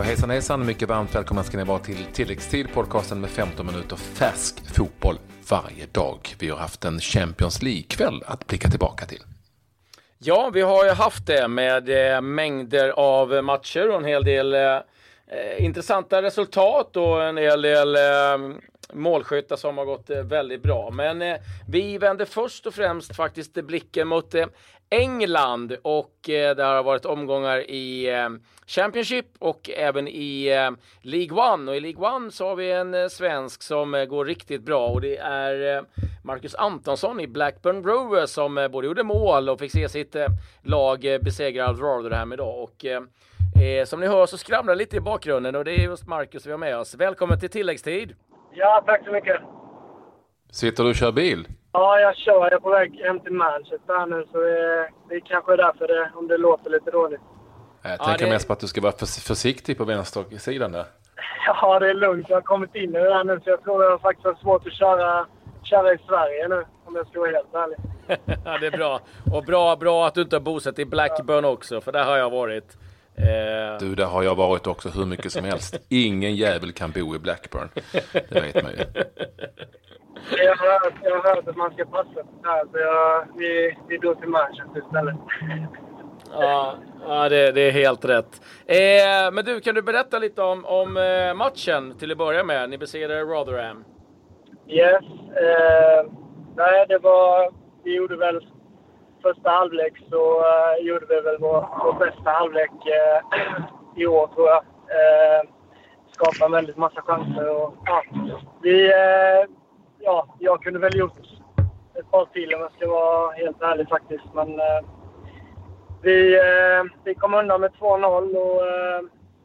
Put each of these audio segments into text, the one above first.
Ja, hejsan hejsan, mycket varmt välkomna ska ni vara till tilläggstid, podcasten med 15 minuter färsk fotboll varje dag. Vi har haft en Champions League-kväll att blicka tillbaka till. Ja, vi har ju haft det med eh, mängder av matcher och en hel del eh, eh intressanta resultat och en hel del eh, målskyttar som har gått eh, väldigt bra. Men eh, vi vänder först och främst faktiskt blicken mot eh, England och eh, det har varit omgångar i eh, Championship och även i eh, League One. Och i League One så har vi en eh, svensk som eh, går riktigt bra och det är eh, Marcus Antonsson i Blackburn Rovers som eh, både gjorde mål och fick se sitt lag besegra Alf Rotherham idag. Och som ni hör så skramlar lite i bakgrunden och det är just Marcus vi har med oss. Välkommen till tilläggstid! Ja, tack så mycket! Sitter du och kör bil? Ja, jag kör. Jag är på väg hem till Manchester nu, så det, det är kanske därför det, om det låter lite dåligt. Jag tänker ja, det... mest på att du ska vara försiktig på vänstersidan där. Ja, det är lugnt. Jag har kommit in i det här nu, så jag tror jag faktiskt har svårt att köra, köra i Sverige nu, om jag ska vara helt ärlig. ja, det är bra. Och bra, bra att du inte har bosatt i Blackburn ja. också, för där har jag varit. Eh... Du, där har jag varit också hur mycket som helst. Ingen jävel kan bo i Blackburn. Det vet man ju. Jag har hört, jag har hört att man ska passa på det här, så jag, vi, vi drog till Manchester istället. Ja, ja det, det, är helt rätt. Eh, men du, kan du berätta lite om, om eh, matchen till att börja med? Ni besegrade Rotherham. Yes. Eh, nej, det var... Vi gjorde väl första halvlek så uh, gjorde vi väl vår, vår bästa halvlek uh, i år, tror jag. Uh, skapade väldigt massa chanser. Och, ja, vi, uh, ja, jag kunde väl gjort ett par till om jag ska vara helt ärlig faktiskt. Men vi, vi kom undan med 2-0 och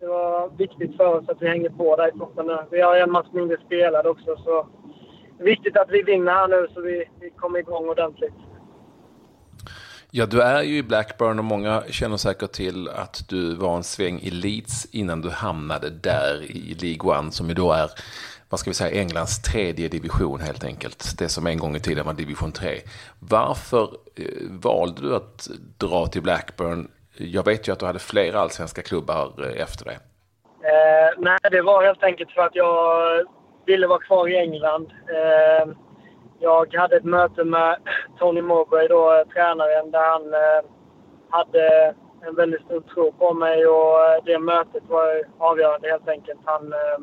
det var viktigt för oss att vi hänger på där i toppen. Vi har en match mindre spelad också så det är viktigt att vi vinner här nu så vi, vi kommer igång ordentligt. Ja, du är ju i Blackburn och många känner säkert till att du var en sväng i Leeds innan du hamnade där i League One som ju då är, vad ska vi säga, Englands tredje division helt enkelt. Det som en gång i tiden var division 3. Varför eh, valde du att dra till Blackburn? Jag vet ju att du hade flera allsvenska klubbar eh, efter det. Eh, nej, det var helt enkelt för att jag ville vara kvar i England. Eh, jag hade ett möte med Tony Mowbray, då, eh, tränaren, där han eh, hade en väldigt stor tro på mig och eh, det mötet var avgörande helt enkelt. Han, eh,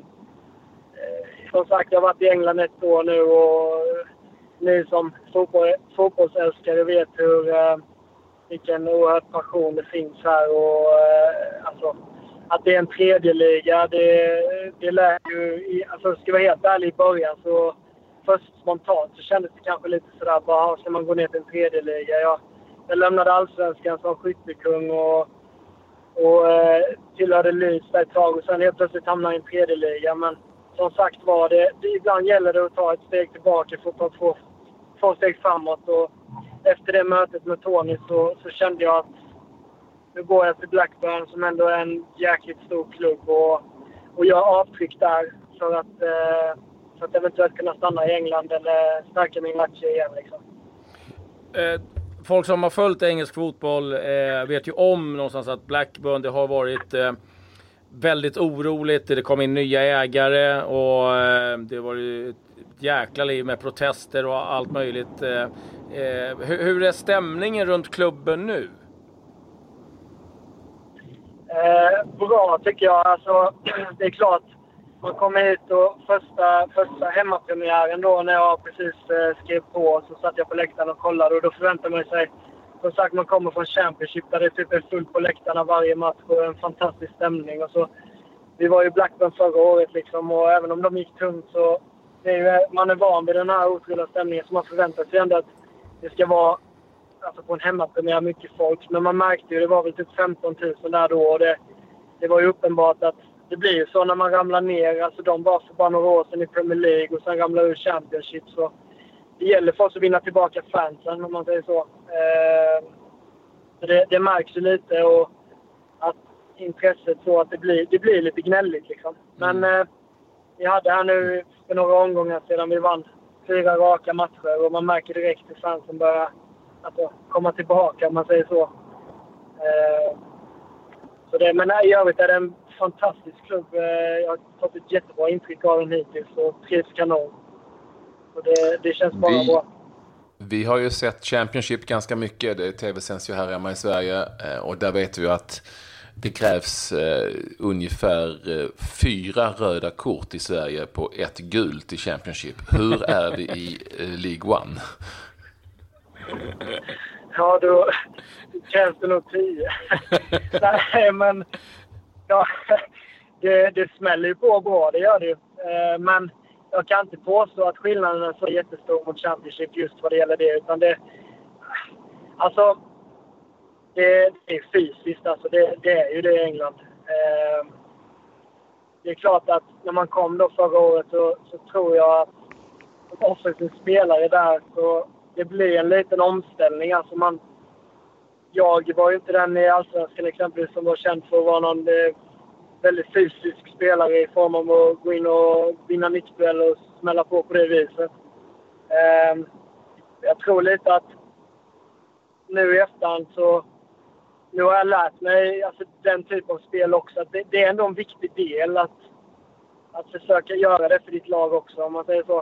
eh, som sagt, jag har varit i England ett år nu och ni som fotboll, fotbollsälskare vet hur, eh, vilken oerhörd passion det finns här. Och, eh, alltså, att det är en tredje liga, det, det lär ju... Alltså, ska jag vara helt ärlig i början så först spontant så kändes det kanske lite sådär bara, ska man gå ner till en tredje liga? Jag, jag lämnade allsvenskan som skyttekung och, och eh, tillhörde Lys ett tag och sen helt plötsligt hamnade jag i en tredje liga. Men som sagt var, det, det, ibland gäller det att ta ett steg tillbaka för att ta två, två steg framåt. Och efter det mötet med Tony så, så kände jag att nu går jag till Blackburn som ändå är en jäkligt stor klubb och, och gör avtryck där för att eh, för att eventuellt kunna stanna i England eller stärka min match igen. Liksom. Eh, folk som har följt engelsk fotboll eh, vet ju om någonstans att Blackburn, det har varit eh, väldigt oroligt. Det kom in nya ägare och eh, det var ju ett jäkla liv med protester och allt möjligt. Eh, eh, hur, hur är stämningen runt klubben nu? bra tycker jag. Alltså, det är klart man kom hit och första, första hemmapremiären då när jag precis eh, skrev på så satt jag på läktaren och kollade och då förväntade man sig som sagt, man kommer från Championship där det typ är fullt på läktarna varje match och en fantastisk stämning. Och så, vi var ju Blackburn förra året liksom och även om de gick tungt så är ju, man är van vid den här otroliga stämningen så man förväntar sig ändå att det ska vara alltså på en hemmapremiär mycket folk. Men man märkte ju, det var väl typ 15 000 där då och det, det var ju uppenbart att det blir ju så när man ramlar ner. Alltså de var för bara några år sedan i Premier League och sen ramlar ur Championship. Så det gäller för oss att vinna tillbaka fansen om man säger så. Eh, det, det märks ju lite och att intresset så att det blir, det blir lite gnälligt liksom. Men mm. eh, vi hade här nu för några omgångar sedan vi vann fyra raka matcher och man märker direkt hur fansen börjar alltså, komma tillbaka om man säger så. Eh, så det, men i övrigt är det en fantastisk klubb. Eh, jag har fått ett jättebra intryck av den hittills och trivs kanon. Och det, det känns bara vi, bra. Vi har ju sett Championship ganska mycket. Det tv-sänds ju här hemma i Sverige eh, och där vet vi att det krävs eh, ungefär eh, fyra röda kort i Sverige på ett gult i Championship. Hur är det i eh, League One? Ja, då krävs det nog tio. Nej, men ja, det, det smäller ju på bra, det gör det ju. Eh, men jag kan inte påstå att skillnaden är så jättestor mot Championship just vad det gäller det. Utan det, alltså, det, det är fysiskt. Alltså det, det, är ju det i England. Eh, det är klart att när man kom då förra året så, så tror jag att som offensiv spelare där så det blir en liten omställning. Alltså man, jag var ju inte den i Allsvenskan exempelvis som var känd för att vara någon eh, väldigt fysisk spelare i form av att gå in och vinna mittspel och smälla på på det viset. Ehm, jag tror lite att nu i efterhand så... Nu har jag lärt mig alltså, den typen av spel också. Att det, det är ändå en viktig del att, att försöka göra det för ditt lag också, om man säger så.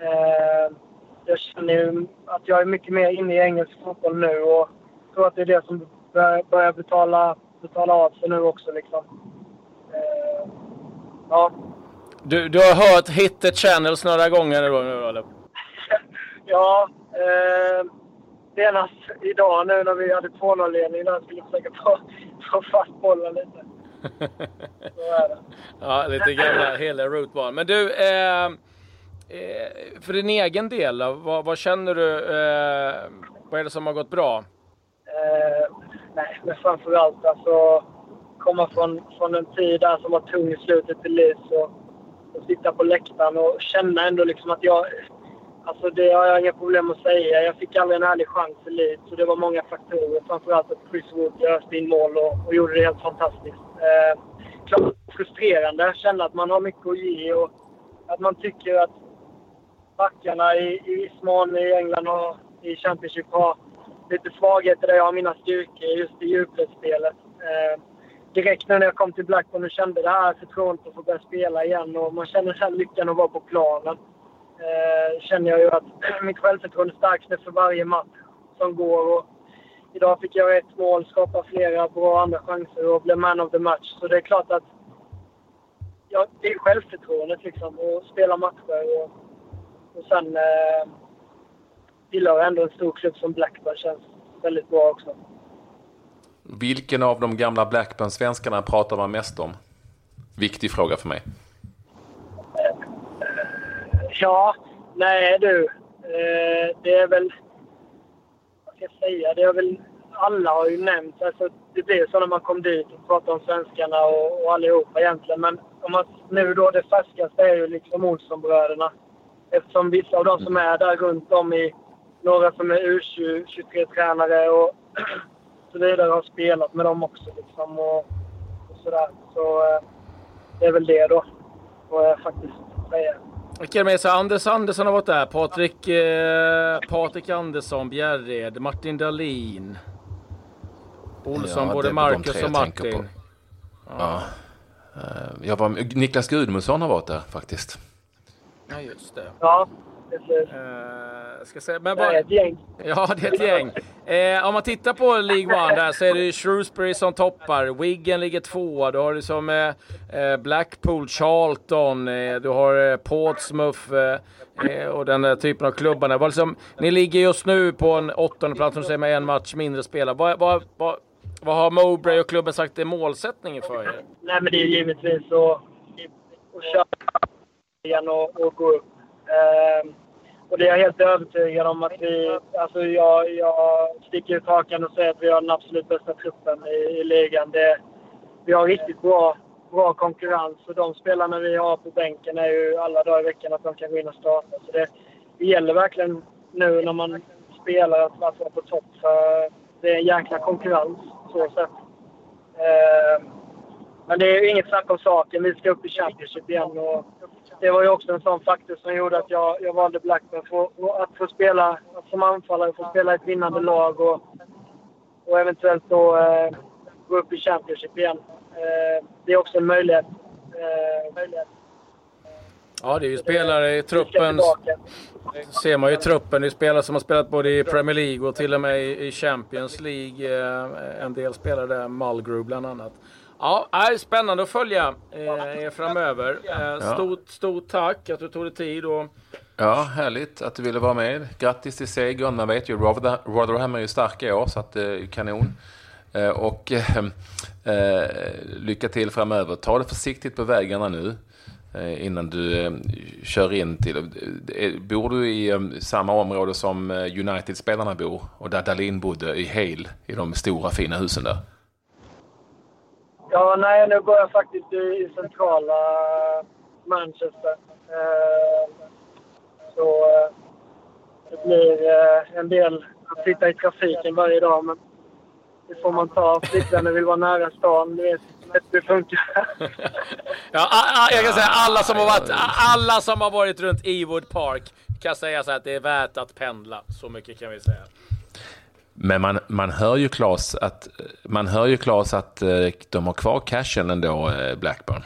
Eh, jag känner ju att jag är mycket mer inne i engelsk fotboll nu och tror att det är det som börjar betala, betala av sig nu också. Liksom. Eh, ja. Du, du har hört Hit the Channels några gånger nu eller? ja. Eh, senast idag nu när vi hade 2-0-ledning där skulle försöka få, få fast bollen lite. Så är det. Ja, lite gamla hela Root Men du, eh, Eh, för din egen del, vad, vad känner du? Eh, vad är det som har gått bra? Eh, nej, men framförallt alltså komma från, från en tid där som var tung i slutet till Leeds och, och sitta på läktaren och känna ändå liksom att jag... Alltså det har jag inga problem att säga. Jag fick aldrig en ärlig chans i Leeds och det var många faktorer. Framförallt att Chris Wood öste in mål och, och gjorde det helt fantastiskt. Eh, klart frustrerande. att Känna att man har mycket att ge och att man tycker att backarna i, i viss mån i England och i Championship har lite svagheter där jag har mina styrkor just i djupledsspelet. Eh, direkt när jag kom till Blackburn och kände det här förtroendet att få börja spela igen och man känner sen lyckan att vara på planen. Eh, känner jag ju att mitt självförtroende stärks för varje match som går. Och idag fick jag ett mål, skapa flera bra andra chanser och blev man of the match. Så det är klart att ja, det är självförtroendet liksom att spela matcher. Och, och sen eh, tillhör ändå en stor klubb som Blackburn. Känns väldigt bra också. Vilken av de gamla Blackburn-svenskarna pratar man mest om? Viktig fråga för mig. Ja, nej du. Eh, det är väl... Vad ska jag säga? Det är väl... Alla har ju nämnt... Alltså, det blir så när man kom dit och pratade om svenskarna och, och allihopa egentligen. Men om man, nu då, det färskaste är ju liksom Olssonbröderna. Eftersom vissa av de som är där runt om i några som är U23-tränare och så vidare har spelat med dem också. Liksom, och, och sådär. Så eh, det är väl det då, får jag faktiskt säga. Vilka är med sig? Anders Andersson har varit där. Patrik, eh, Patrik Andersson, Bjärred, Martin Dahlin. Olsson, ja, både Marcus och Martin. Ja. ja. Eh, jag var, Niklas Gudmundsson har varit där faktiskt. Ja, just det. Ja, precis. Uh, ska säga, men bara, det är ett gäng. Ja, det är ett gäng. Uh, om man tittar på League One där så är det Shrewsbury som toppar. Wiggen ligger tvåa. Du har det som uh, Blackpool, Charlton, uh, du har Portsmouth och den där typen av klubbarna. Liksom, ni ligger just nu på en åttonde plats, som säger med en match mindre spelare. Vad, vad, vad, vad har Mowbray och klubben sagt är målsättningen för er? Nej, men det är givetvis att, att köra igen och, och gå upp. Eh, och det är jag helt övertygad om att vi... Alltså jag, jag sticker ut hakan och säger att vi har den absolut bästa truppen i, i ligan. Det, vi har riktigt bra, bra konkurrens och de spelarna vi har på bänken är ju alla dagar i veckan att de kan gå in och starta. Så det, det gäller verkligen nu när man spelar att vara på topp. För det är en jäkla konkurrens så sätt. Eh, men det är ju inget snack om saken. Vi ska upp i Championship igen. Och det var ju också en sån faktor som gjorde att jag, jag valde Blackburn. För, att få spela som anfallare, få spela ett vinnande lag och, och eventuellt då eh, gå upp i Championship igen. det är också en möjlighet. möjlighet. Ja, det är ju spelare i truppen. ser man ju i truppen. Det är spelare som har spelat både i Premier League och till och med i Champions League. En del spelare där, Mulgrew bland annat. Ja, är spännande att följa eh, framöver. Eh, stort, stort tack att du tog dig tid. Och... Ja, härligt att du ville vara med. Grattis till segern. Man vet ju, Rotherham är ju starka i år, så att det är kanon. Eh, och eh, eh, lycka till framöver. Ta det försiktigt på vägarna nu eh, innan du eh, kör in till... Eh, bor du i samma område som United-spelarna bor och där Dalin bodde i Hale, i de stora fina husen där? Ja, nej, nu bor jag faktiskt i centrala Manchester. Eh, så eh, det blir eh, en del att sitta i trafiken varje dag, men det får man ta. Flickvännen vill vara nära stan. Du vet, det funkar. ja, jag kan säga alla som har varit, alla som har varit runt Ewood Park kan säga så att det är värt att pendla. Så mycket kan vi säga. Men man, man hör ju Claes att, man hör ju Claes att eh, de har kvar cashen ändå, eh, Blackburn.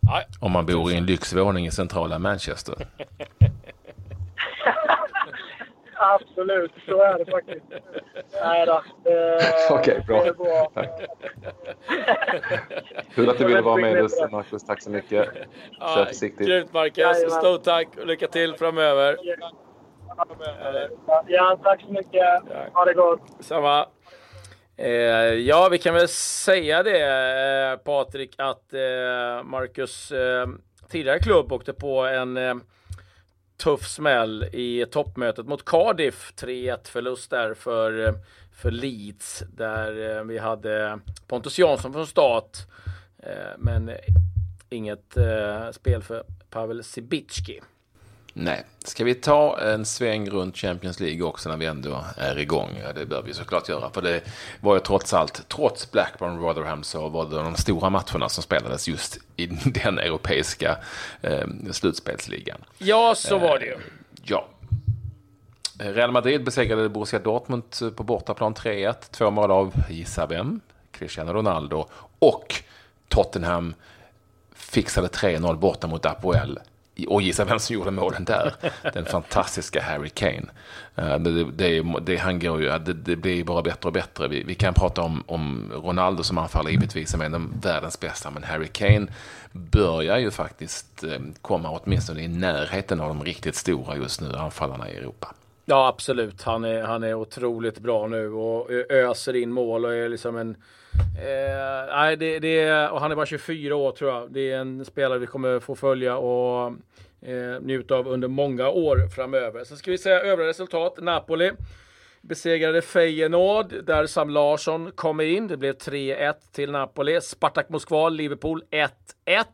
Nej. Om man bor i en lyxvåning i centrala Manchester. Absolut, så är det faktiskt. Nej då. Okej, okay, bra. bra. Kul att du ville vara med oss, Marcus. Tack så mycket. Kör försiktigt. Grymt, Marcus. Stort tack och lycka till framöver. Ja, tack så mycket. Ha det gott. Samma. Eh, ja, vi kan väl säga det, eh, Patrik, att eh, Marcus eh, tidigare klubb åkte på en eh, tuff smäll i toppmötet mot Cardiff. 3-1 förlust där för, eh, för Leeds, där vi hade Pontus Jansson från start, men inget spel för Pavel Sibicki. Nej. Ska vi ta en sväng runt Champions League också när vi ändå är igång? Ja, det bör vi såklart göra. För det var ju trots allt, trots Blackburn och Rotherham, så var det de stora matcherna som spelades just i den europeiska eh, slutspelsligan. Ja, så var det ju. Eh, ja. Real Madrid besegrade Borussia Dortmund på bortaplan 3-1. Två mål av, gissa vem? Cristiano Ronaldo. Och Tottenham fixade 3-0 borta mot Apoel och gissa vem som gjorde målen där? Den fantastiska Harry Kane. Eh, det, det, det, han går ju, det, det blir bara bättre och bättre. Vi, vi kan prata om, om Ronaldo som anfaller givetvis, som är en av världens bästa, men Harry Kane börjar ju faktiskt eh, komma åtminstone i närheten av de riktigt stora just nu, anfallarna i Europa. Ja, absolut. Han är, han är otroligt bra nu och öser in mål och är liksom en Eh, nej, det, det, och han är bara 24 år tror jag. Det är en spelare vi kommer få följa och eh, njuta av under många år framöver. Sen ska vi säga övriga resultat. Napoli besegrade Feyenoord där Sam Larsson kommer in. Det blev 3-1 till Napoli. Spartak Moskva, Liverpool 1-1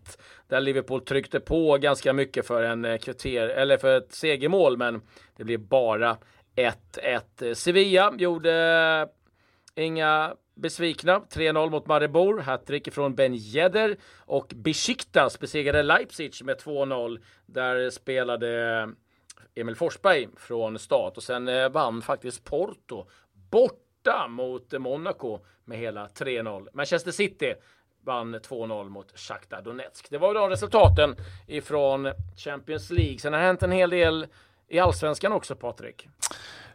där Liverpool tryckte på ganska mycket för en eh, kvarter eller för ett segermål, men det blev bara 1-1. Eh, Sevilla gjorde eh, inga besvikna. 3-0 mot Maribor, hattrick från Ben Yedder och Besiktas besegrade Leipzig med 2-0. Där spelade Emil Forsberg från start och sen eh, vann faktiskt Porto borta mot Monaco med hela 3-0. Manchester City vann 2-0 mot Shakhtar Donetsk. Det var de resultaten ifrån Champions League. Sen har det hänt en hel del i allsvenskan också, Patrik.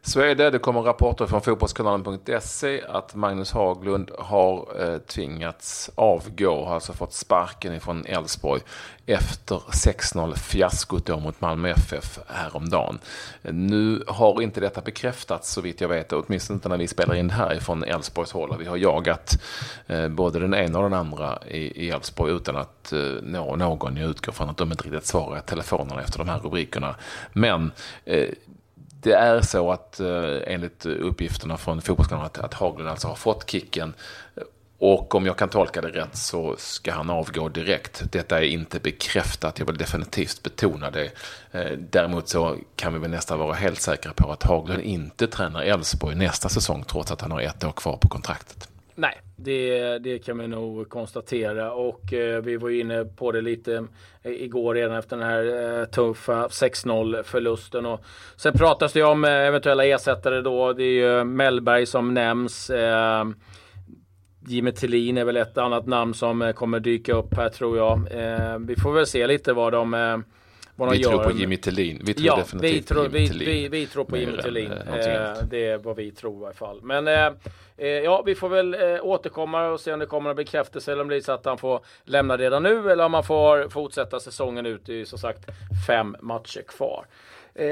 Så är det. Det kommer rapporter från fotbollskanalen.se att Magnus Haglund har eh, tvingats avgå, har alltså fått sparken ifrån Elfsborg efter 6-0 fiaskot då mot Malmö FF häromdagen. Nu har inte detta bekräftats så vitt jag vet, åtminstone inte när vi spelar in det här ifrån Elfsborgs håll. Vi har jagat eh, både den ena och den andra i Elfsborg utan att eh, nå någon. Jag utgår från att de inte riktigt svarar i telefonerna efter de här rubrikerna. Men eh, det är så att eh, enligt uppgifterna från fotbollskanalen att, att Haglund alltså har fått kicken. Och om jag kan tolka det rätt så ska han avgå direkt. Detta är inte bekräftat, jag vill definitivt betona det. Eh, däremot så kan vi väl nästan vara helt säkra på att Haglund inte tränar Elfsborg nästa säsong trots att han har ett år kvar på kontraktet. Nej, det, det kan vi nog konstatera och eh, vi var inne på det lite eh, igår redan efter den här eh, tuffa 6-0 förlusten och sen pratas det om eh, eventuella ersättare då. Det är ju Mellberg som nämns. Eh, Jimmy Tillin är väl ett annat namn som eh, kommer dyka upp här tror jag. Eh, vi får väl se lite vad de eh, vad vi de tror gör. på Jimmy Tillin. Vi tror ja, definitivt vi tror, på Jimmy vi, Tillin. vi, vi tror på Jimmy Tillin. eh, Eh, det är vad vi tror i alla fall. Men eh, eh, ja, vi får väl eh, återkomma och se om det kommer en bekräftelse eller om det är så att han får lämna redan nu eller om han får fortsätta säsongen ut. Det är ju som sagt fem matcher kvar. Eh,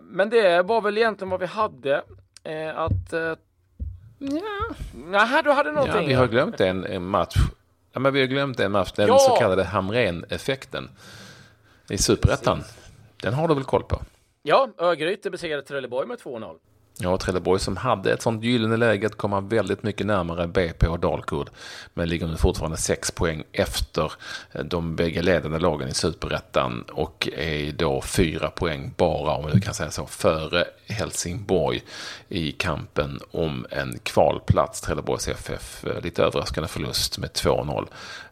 men det var väl egentligen vad vi hade eh, att... Eh, ja, nej, du hade Ja, någonting. vi har glömt en, en match. Ja, men vi har glömt en match, den Ja. så kallade Hamrén-effekten i Superettan. Den har du väl koll på? Ja, Örgryte besegrade Trelleborg med 2-0. Ja, Trelleborg som hade ett sånt gyllene läge att komma väldigt mycket närmare BP och Dalkurd. Men ligger nu fortfarande sex poäng efter eh, de bägge ledande lagen i Superettan och är då fyra poäng bara, om vi kan säga så, före Helsingborg i kampen om en kvalplats. Trelleborgs FF, eh, lite överraskande förlust med 2-0.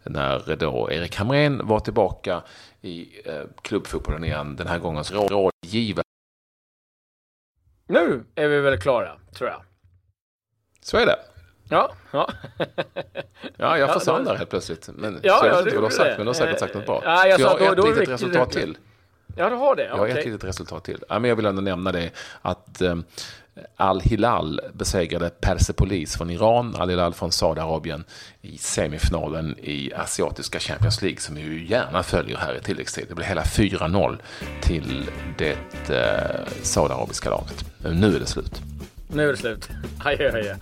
När då Erik Hamrén var tillbaka i eh, klubbfotbollen igen, den här gången som rådgivare. Nu är vi väl klara, tror jag. Så är det. Ja, ja. Ja, jag Ja, försvann då- där helt plötsligt. Men, Ja, så jag ja, vet inte vad du har sagt, det. men du har säkert sagt något bra. Ja, jag har då- då ett litet resultat det. till. ja, du har det? Jag har ett Okej. litet resultat till. Ja, men jag vill ändå nämna det att eh, Al-Hilal besegrade Persepolis från Iran, Al-Hilal från Saudiarabien i semifinalen i asiatiska Champions League som vi ju gärna följer här i tilläggstid. Det blev hela 4-0 till det eh, saudiarabiska laget. Nu är det slut. Nu är det slut. Adjö, adjö.